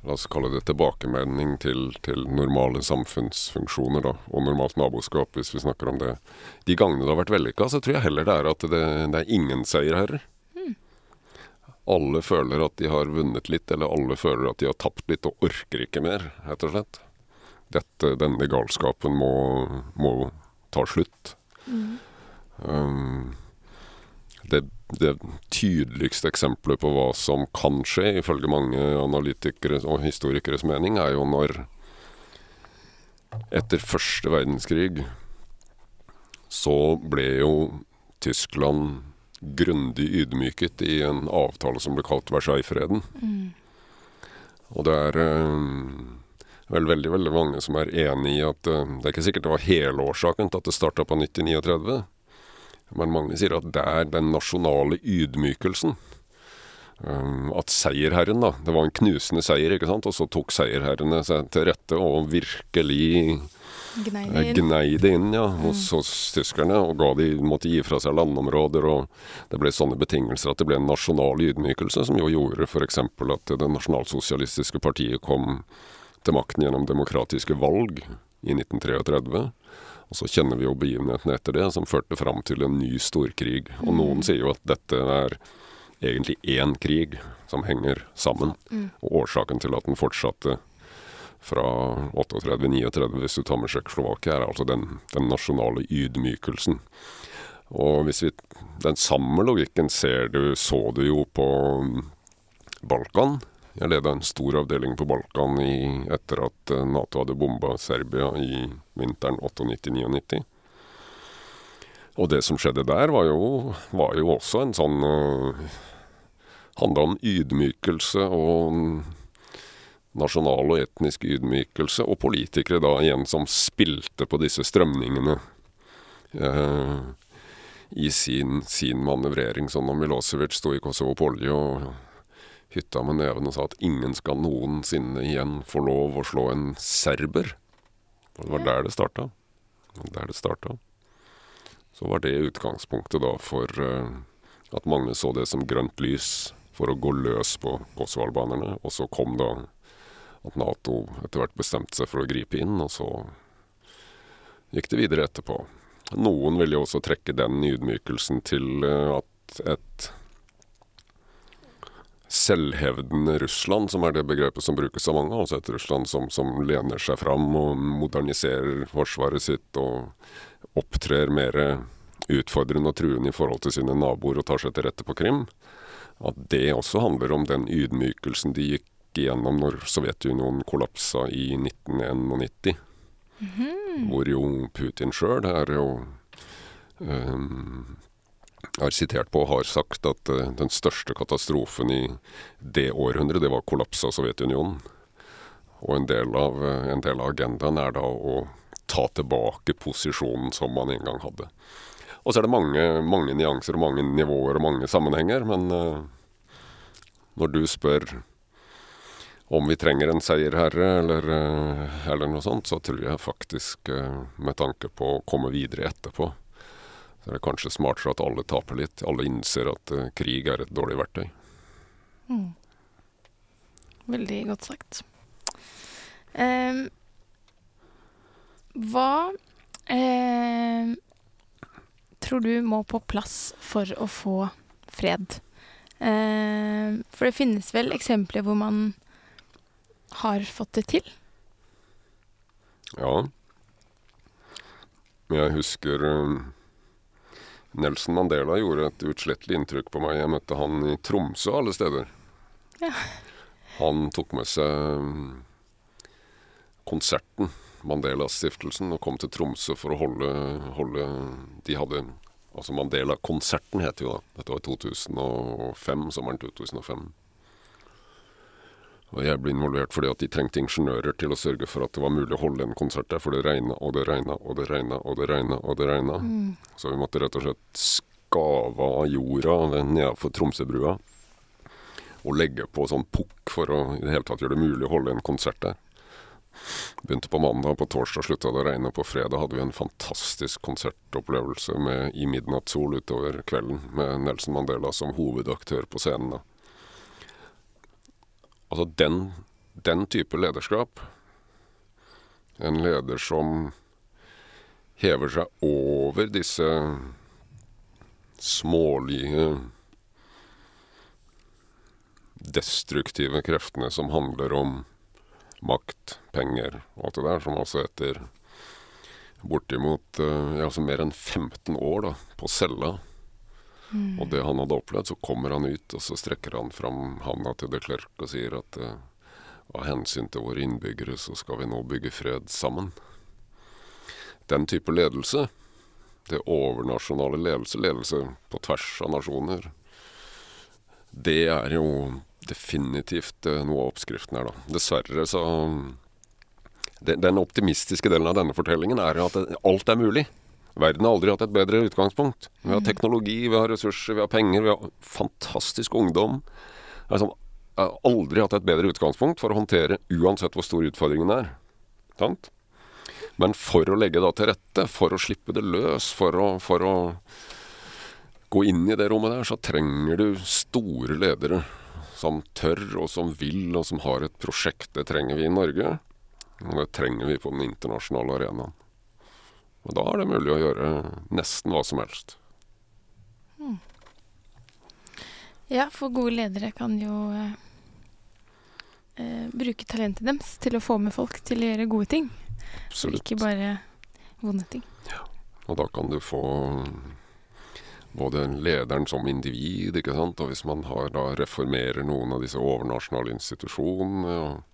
La oss kalle det tilbakemelding til, til, normale samfunnsfunksjoner, da, og normalt naboskap, hvis vi snakker om det. De gangene det har vært vellykka, så tror jeg heller det er at det, det er ingen seierherrer. Mm. Alle føler at de har vunnet litt, eller alle føler at de har tapt litt og orker ikke mer, rett og slett. Dette, denne galskapen må, må ta slutt. Mm. Um, det, det, tydeligste eksempelet på hva som kan skje, ifølge mange analytikere og historikeres mening, er jo når etter første verdenskrig så ble jo Tyskland grundig ydmyket i en avtale som ble kalt Versailles-freden. Mm. Og det er um, vel veldig veldig mange som er enig i at uh, det er ikke sikkert det var hele årsaken til at det starta på 1939. Men mange sier at det er den nasjonale ydmykelsen. Um, at seierherren, da Det var en knusende seier, ikke sant? Og så tok seierherrene seg til rette og virkelig gnei det inn, ja, mm. hos, hos, tyskerne. Og ga de, måtte gi fra seg landområder. Og det ble sånne betingelser at det ble en nasjonal ydmykelse, som jo gjorde f.eks. at det nasjonalsosialistiske partiet kom til makten gjennom demokratiske valg i 1933. Og så kjenner vi jo begivenhetene etter det, som førte fram til en ny storkrig. Og noen mm. sier jo at dette er egentlig én krig som henger sammen. Mm. Og årsaken til at den fortsatte fra 38-39, hvis du tar med Tsjekkoslovakia, er altså den, den, nasjonale ydmykelsen. Og hvis vi Den samme logikken ser du, så du jo på Balkan. Jeg leda en stor avdeling på Balkan i, etter at eh, Nato hadde bomba Serbia i vinteren 98-99. Og det som skjedde der, var jo, var jo også en sånn uh, Handla om ydmykelse og nasjonal og etnisk ydmykelse, og politikere da igjen som spilte på disse strømningene uh, i sin, sin manøvrering. Sånn når Milosevic sto i Kosovo på olje og hytta med neven og sa at ingen skal noensinne igjen få lov å slå en serber. Og det var der det starta. Der det starta. Så var det utgangspunktet da for uh, at mange så det som grønt lys for å gå løs på kosovo-albanerne. Og så kom da at Nato etter hvert bestemte seg for å gripe inn, og så gikk det videre etterpå. Noen ville jo også trekke den ydmykelsen til uh, at et selvhevdende Russland, som er det begrepet som brukes av mange. Altså et Russland som, som lener seg fram og moderniserer forsvaret sitt og opptrer mer utfordrende og truende i forhold til sine naboer og tar seg til rette på Krim. At det også handler om den ydmykelsen de gikk igjennom når Sovjetunionen kollapsa i 1991. Mm -hmm. Hvor jo Putin sjøl er jo um, er sitert på og har sagt at uh, den største katastrofen i det århundret, det var kollaps av Sovjetunionen. Og en del, av, uh, en del av agendaen er da å ta tilbake posisjonen som man en gang hadde. Og så er det mange, mange nyanser og mange nivåer og mange sammenhenger, men uh, når du spør om vi trenger en seierherre eller, eller noe sånt, så tror jeg faktisk, med tanke på å komme videre etterpå, så det er kanskje smartere at alle taper litt. Alle innser at uh, krig er et dårlig verktøy. Mm. Veldig godt sagt. Eh, hva eh, tror du må på plass for å få fred? Eh, for det finnes vel eksempler hvor man har fått det til? Ja. Jeg husker Nelson Mandela gjorde et uutslettelig inntrykk på meg. Jeg møtte han i Tromsø, alle steder. Ja. Han tok med seg mm, konserten, Mandela-stiftelsen, og kom til Tromsø for å holde, holde De hadde Altså Mandela-konserten het jo da. Dette var i 2005, sommeren 2005. Og jeg ble involvert fordi at de trengte ingeniører til å sørge for at det var mulig å holde en konsert der, for det regna og det regna og det regna og det regna og det regna. Mm. Så vi måtte rett og slett skave av jorda nedenfor Tromsøbrua og legge på sånn pukk for å i det hele tatt gjøre det mulig å holde en konsert der. Begynte på mandag, på torsdag slutta det å regne, på fredag hadde vi en fantastisk konsertopplevelse med I midnattssol utover kvelden, med Nelson Mandela som hovedaktør på scenen. da. Altså den, den type lederskap, en leder som hever seg over disse smålige destruktive kreftene som handler om makt, penger og alt det der, som altså etter bortimot ja, altså mer enn 15 år da, på cella Mm. Og det han hadde opplevd, så kommer han ut, og så strekker han fram handa til de Klerk og sier at uh, av hensyn til våre innbyggere, så skal vi nå bygge fred sammen. Den type ledelse, det overnasjonale ledelse, ledelse på tvers av nasjoner, det er jo definitivt uh, noe av oppskriften her, da. Dessverre så Den optimistiske delen av denne fortellingen er at alt er mulig. Verden har aldri hatt et bedre utgangspunkt. Vi har teknologi, vi har ressurser, vi har penger, vi har fantastisk ungdom. Altså, har aldri hatt et bedre utgangspunkt for å håndtere uansett hvor stor utfordringen er. Sant? Men for å legge da til rette, for å slippe det løs, for å, for å gå inn i det rommet der, så trenger du store ledere som tør, og som vil, og som har et prosjekt. Det trenger vi i Norge. Og det trenger vi på den internasjonale arenaen. Og da er det mulig å gjøre nesten hva som helst. Hmm. Ja, for gode ledere kan jo eh, eh, bruke talentet deres til å få med folk til å gjøre gode ting. Absolutt. Ikke bare vonde ting. Ja, og da kan du få både lederen som individ, ikke sant, og hvis man har da reformerer noen av disse overnasjonale institusjonene. og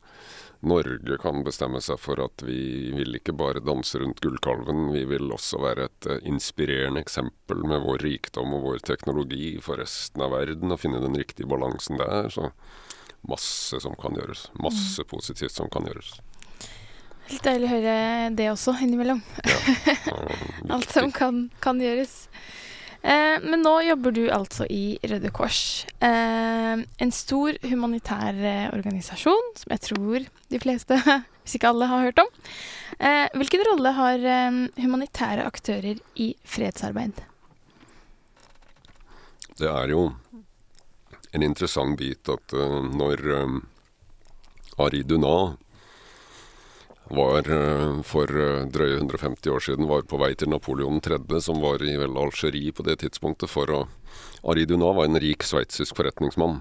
Norge kan bestemme seg for at vi vil ikke bare danse rundt gullkalven, vi vil også være et uh, inspirerende eksempel med vår rikdom og vår teknologi for resten av verden, og finne den riktige balansen der. Så masse som kan gjøres. Masse mm. positivt som kan gjøres. Litt deilig å høre det også innimellom. Ja, *laughs* Alt som kan, kan gjøres. Eh, men nå jobber du altså i Røde Kors. Eh, en stor humanitær eh, organisasjon som jeg tror de fleste, *laughs* hvis ikke alle, har hørt om. Eh, hvilken rolle har eh, humanitære aktører i fredsarbeid? Det er jo en interessant bit at uh, når um, Ari Dunah var eh, for eh, drøye 150 år siden var på vei til Napoleon 3., som var i vel Algerie på det tidspunktet. For å Ari Dunat var en rik sveitsisk forretningsmann.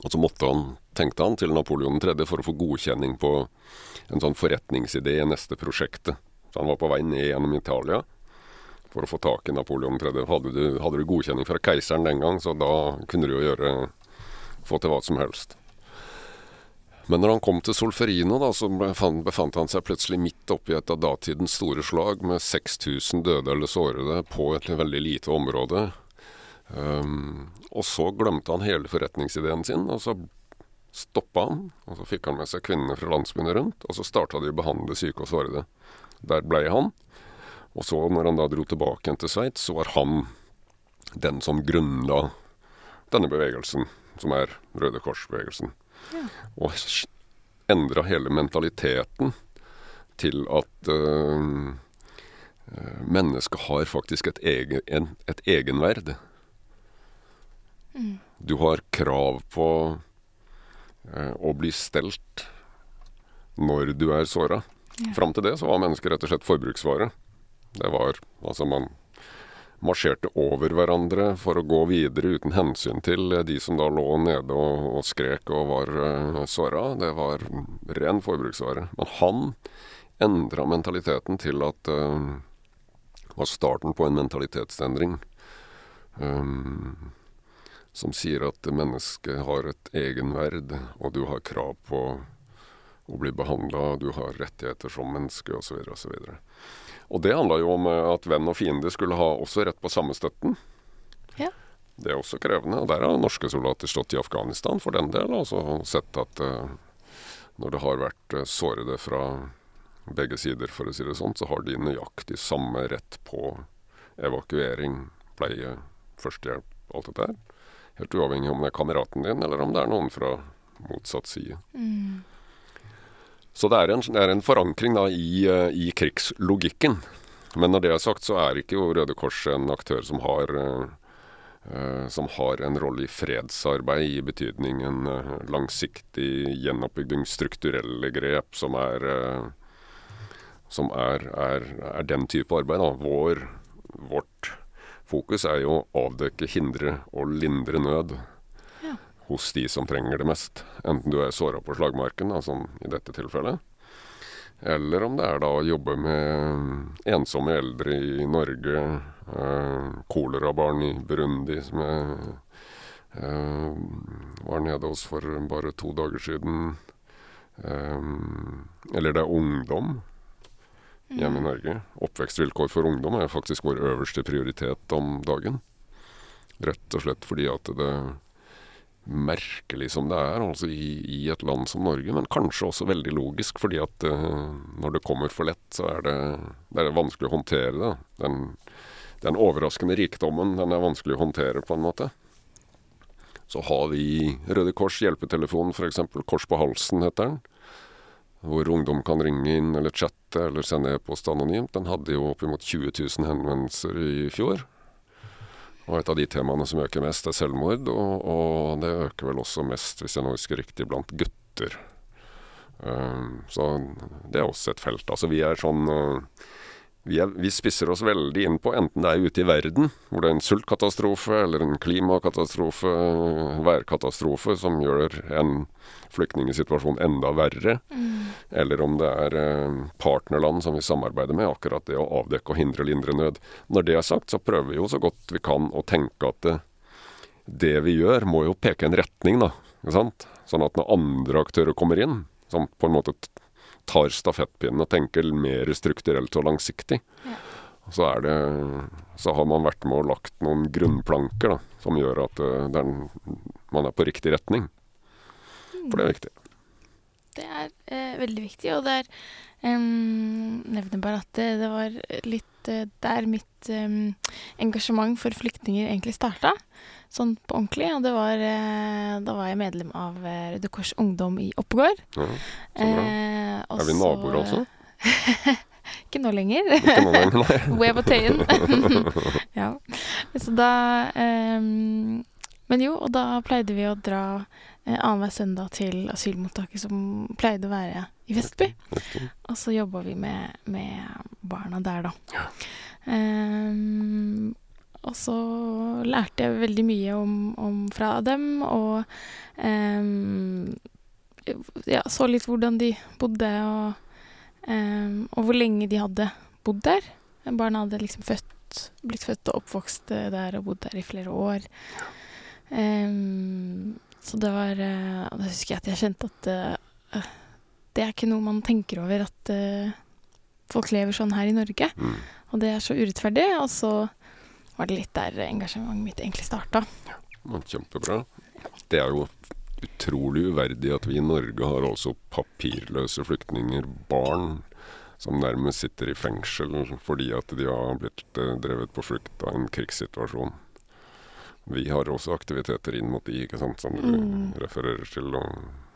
Og så måtte han, tenkte han, til Napoleon 3. for å få godkjenning på en sånn forretningsidé i neste prosjektet. Så han var på vei ned gjennom Italia for å få tak i Napoleon 3. Hadde du, hadde du godkjenning fra keiseren den gang, så da kunne du jo gjøre få til hva som helst. Men når han kom til Solferino, da, så befant han seg plutselig midt oppi et av datidens store slag med 6000 døde eller sårede på et veldig lite område. Um, og så glemte han hele forretningsideen sin, og så stoppa han. Og så fikk han med seg kvinnene fra landsbyene rundt, og så starta de å behandle syke og sårede. Der blei han. Og så, når han da dro tilbake igjen til Sveits, så var han den som grunnla denne bevegelsen, som er Røde Kors-bevegelsen. Og endra hele mentaliteten til at uh, mennesket har faktisk et, egen, en, et egenverd. Mm. Du har krav på uh, å bli stelt når du er såra. Ja. Fram til det så var mennesket rett og slett forbruksvare. Det var Altså, man marsjerte over hverandre for å gå videre uten hensyn til de som da lå nede og, og skrek og var uh, såra. Det var ren forbruksvare. Men han endra mentaliteten til at uh, var starten på en mentalitetsendring. Um, som sier at mennesket har et egenverd, og du har krav på å bli behandla, du har rettigheter som menneske, osv., osv. Og det handla jo om eh, at venn og fiende skulle ha også rett på samme støtten. Ja. Det er også krevende. Og der har norske soldater stått i Afghanistan for den del, og altså sett at uh, når det har vært uh, sårede fra begge sider, for å si det sånn, så har de nøyaktig samme rett på evakuering, pleie, førstehjelp, alt dette her. Helt uavhengig om det er kameraten din, eller om det er noen fra motsatt side. Mm. Så det er en, det er en forankring da, i, eh, i, krigslogikken. Men når det er sagt, så er ikke Røde Kors en aktør som har, uh, som har en rolle i fredsarbeid, i betydning en uh, langsiktig gjenoppbygging, strukturelle grep, som er, uh, som er, er, den type arbeid. Vår, vårt fokus er jo å avdekke, hindre og lindre nød hos de som trenger det mest. Enten du er såra på slagmarken, da, som i dette tilfellet, eller om det er da å jobbe med ensomme eldre i Norge, eh, kolerabarn i Burundi som jeg eh, var nede hos for bare to dager siden. Eh, eller det er ungdom hjemme i mm. Norge. Oppvekstvilkår for ungdom er faktisk vår øverste prioritet om dagen. Rett og slett fordi at det merkelig som det er altså i, i, et land som Norge, men kanskje også veldig logisk, fordi at uh, når det kommer for lett, så er det, det er vanskelig å håndtere det. Den, den overraskende rikdommen, den er vanskelig å håndtere, på en måte. Så har vi Røde Kors hjelpetelefon, f.eks. Kors på halsen heter den. Hvor ungdom kan ringe inn eller chatte eller sende e-post anonymt. Den hadde jo oppimot 20 000 henvendelser i fjor. Og et av de temaene som øker mest, er selvmord. Og, og det øker vel også mest, hvis jeg nå husker riktig, blant gutter. Um, så det er også et felt. Altså vi er sånn uh, vi, er, vi, spisser oss veldig inn på enten det er ute i verden, hvor det er en sultkatastrofe eller en klimakatastrofe, værkatastrofe, som gjør en flyktningsituasjon enda verre, mm. eller om det er eh, partnerland som vi samarbeider med, akkurat det å avdekke og hindre lindre nød. Når det er sagt, så prøver vi jo så godt vi kan å tenke at det, det vi gjør, må jo peke en retning, da. Sånn at når andre aktører kommer inn, som på en måte tar stafettpinnen og tenker mer strukturelt og langsiktig. Ja. Så, det, så, har man vært med og lagt noen grunnplanker da, som gjør at uh, er, man er på riktig retning. For det er viktig. Det er eh, veldig viktig, og det er um, Nevner bare at det, det var litt uh, der mitt um, engasjement for flyktninger egentlig starta sånn på ordentlig. Og det var eh, Da var jeg medlem av eh, Røde Kors Ungdom i Oppegård. Ja, så bra. Eh, er vi naboer også? *laughs* Ikke nå lenger. Ikke nå lenger, nei. *laughs* Way på Tøyen. *laughs* ja. Så da um, Men jo, og da pleide vi å dra eh, annenhver søndag til asylmottaket som pleide å være i Vestby. Og så jobba vi med, med, barna der, da. Ja. Um, og så lærte jeg veldig mye om, om fra dem, og um, ja, så litt hvordan de bodde, og, um, og, hvor lenge de hadde bodd der. Barna hadde liksom født, blitt født og oppvokst der og bodd der i flere år. Um, så det var uh, Da husker jeg at jeg kjente at uh, det er ikke noe man tenker over, at uh, folk lever sånn her i Norge. Mm. Og det er så urettferdig. Og så var det litt der engasjementet mitt egentlig starta. Ja, kjempebra. Det er jo utrolig uverdig at vi i Norge har altså papirløse flyktninger, barn, som nærmest sitter i fengsel fordi at de har blitt eh, drevet på flukt av en krigssituasjon. Vi har også aktiviteter inn mot de, ikke sant, som du mm. refererer til. og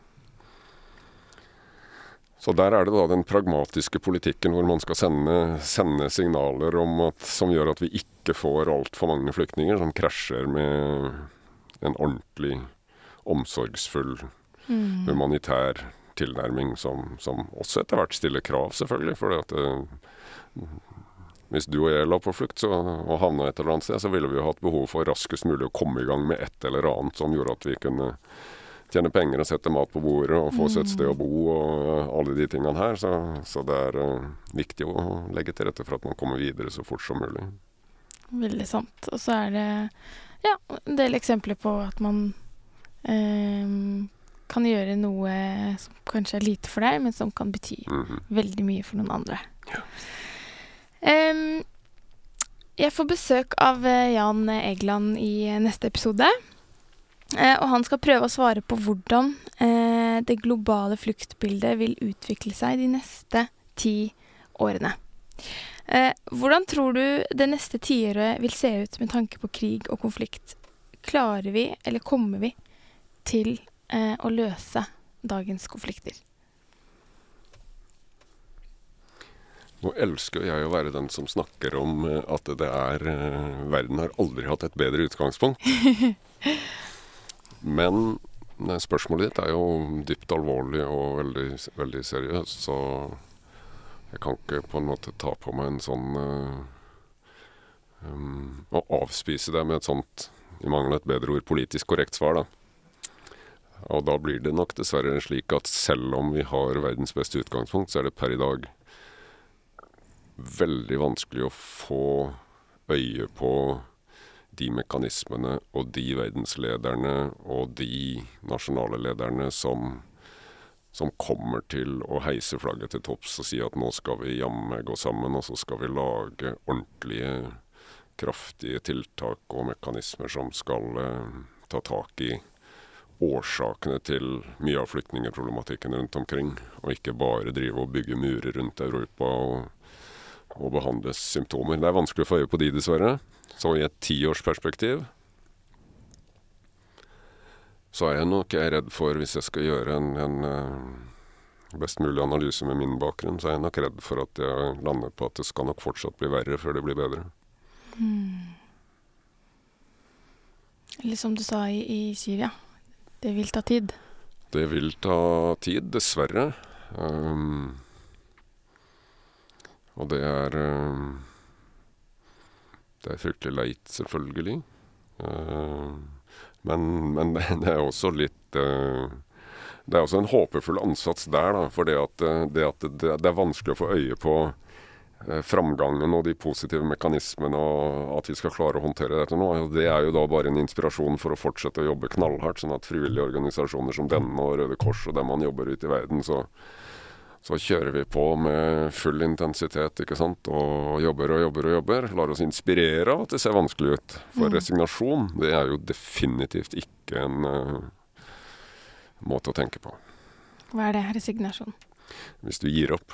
så der er det da den pragmatiske politikken hvor man skal sende, sende signaler at, som gjør at vi ikke får altfor mange flyktninger som krasjer med en ordentlig omsorgsfull mm. humanitær tilnærming som, som, også etter hvert stiller krav, selvfølgelig. For uh, hvis du og jeg la på flukt så, og havna et eller annet sted, så ville vi jo hatt behov for raskest mulig å komme i gang med et eller annet som gjorde at vi kunne tjene penger og sette mat på bordet og få seg et sted å bo og alle de tingene her. Så, så det er uh, viktig å legge til rette for at man kommer videre så fort som mulig. Veldig sant. Og så er det ja, en del eksempler på at man eh, kan gjøre noe som kanskje er lite for deg, men som kan bety mm -hmm. veldig mye for noen andre. Ja. Um, jeg får besøk av eh, Jan Egeland i neste episode. Eh, og han skal prøve å svare på hvordan eh, det globale fluktbildet vil utvikle seg de neste ti årene. Eh, hvordan tror du det neste tiåret vil se ut med tanke på krig og konflikt? Klarer vi, eller kommer vi, til eh, å løse dagens konflikter? Nå elsker jeg å være den som snakker om at det er Verden har aldri hatt et bedre utgangspunkt. *laughs* Men spørsmålet ditt er jo dypt alvorlig og veldig, veldig seriøst, så jeg kan ikke på en måte ta på meg en sånn uh, um, Å avspise det med et sånt, i mangel av et bedre ord, politisk korrekt svar, da. Og da blir det nok dessverre slik at selv om vi har verdens beste utgangspunkt, så er det per i dag veldig vanskelig å få øye på de mekanismene og de verdenslederne og de nasjonale lederne som, som kommer til å heise flagget til topps og si at nå skal vi jammen gå sammen, og så skal vi lage ordentlige, kraftige tiltak og mekanismer som skal eh, ta tak i årsakene til mye av flyktningeproblematikken rundt omkring, og ikke bare drive og bygge murer rundt Europa og, og behandle symptomer. Det er vanskelig å få øye på de, dessverre. Så i et tiårsperspektiv så er jeg nok jeg er redd for, hvis jeg skal gjøre en, en uh, best mulig analyse med min bakgrunn, så er jeg nok redd for at jeg lander på at det skal nok fortsatt bli verre før det blir bedre. Mm. Eller som du sa i, i Syria, det vil ta tid. Det vil ta tid, dessverre. Um, Og det er eh, Det er fryktelig leit, selvfølgelig. Eh, men, men *laughs* det er også litt eh, Det er også en håpefull ansats der, da. For det at, det, at det er vanskelig å få øye på framgangen og de positive mekanismene, og at vi skal klare å håndtere dette nå. Det er jo da bare en inspirasjon for å fortsette å jobbe knallhardt, sånn at frivillige organisasjoner som denne og Røde Kors og dem man jobber ute i verden, så så kjører vi på med full intensitet ikke sant? og jobber og jobber og jobber. Lar oss inspirere av at det ser vanskelig ut. For mm. resignasjon det er jo definitivt ikke en uh, måte å tenke på. Hva er det, resignasjon? Hvis du gir opp.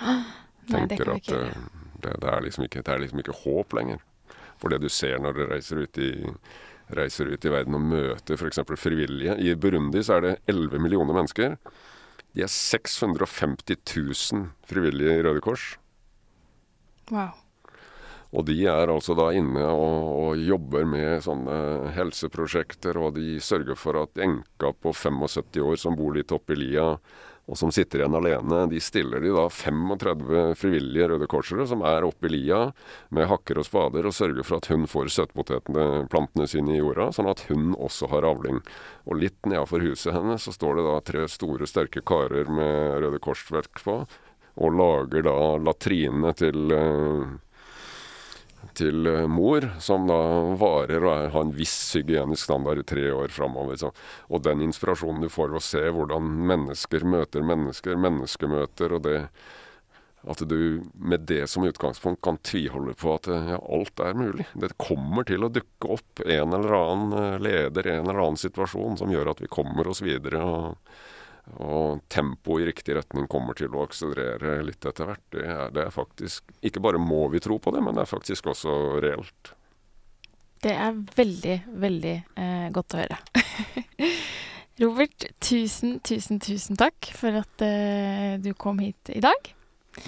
Tenker *gasps* Nei, det at uh, det, det, er liksom ikke, det er liksom ikke håp lenger. For det du ser når du reiser ut i reiser ut i verden og møter f.eks. frivillige. I Burundi så er det 11 millioner mennesker. De er 650 000 frivillige i Røde Kors. Wow. Og de er altså da inne og, og, jobber med sånne helseprosjekter, og de sørger for at enka på 75 år som bor litt oppi lia, og som sitter igjen alene, de stiller de da 35 frivillige Røde Korsere som er oppe i lia med hakker og spader, og sørger for at hun får søtpotetplantene sine i jorda, sånn at hun også har avling. Og litt nedafor huset hennes så står det da tre store, sterke karer med Røde Kors-verk på, og lager da latrine til uh, til eh, mor, som da varer og har en viss hygienisk standard i tre år framover. Og den inspirasjonen du får ved å se hvordan mennesker møter mennesker, menneskemøter, og det at du med det som utgangspunkt kan tviholde på at ja, alt er mulig. Det kommer til å dukke opp en eller annen eh, leder, en eller annen situasjon som gjør at vi kommer oss videre. og og tempoet i riktig retning kommer til å akselerere litt etter hvert. Det er, det er, faktisk Ikke bare må vi tro på det, men det er faktisk også reelt. Det er veldig, veldig eh, godt å høre. *laughs* Robert, tusen, tusen, tusen takk for at eh, du kom hit i dag.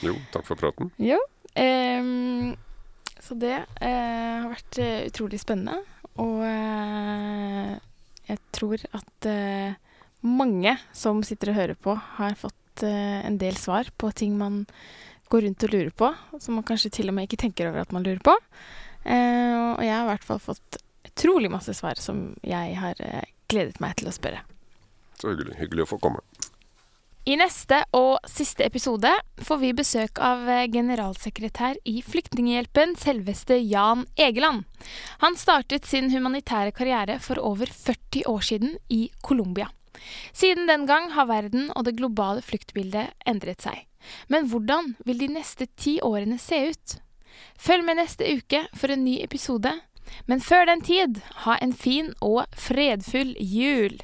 Jo, takk for praten. Jo. Eh, så det eh, har vært eh, utrolig spennende. Og eh, jeg tror at mange som sitter og hører på, har fått uh, en del svar på ting man går rundt og lurer på, som man kanskje til og med ikke tenker over at man lurer på. Uh, og jeg har i hvert fall fått utrolig masse svar som jeg har uh, gledet meg til å spørre. Så hyggelig. Hyggelig å få komme. I neste og siste episode får vi besøk av generalsekretær i Flyktninghjelpen, selveste Jan Egeland. Han startet sin humanitære karriere for over 40 år siden i Colombia. Siden den gang har verden og det globale fluktbildet endret seg. Men hvordan vil de neste ti årene se ut? Følg med neste uke for en ny episode. Men før den tid, ha en fin og fredfull jul!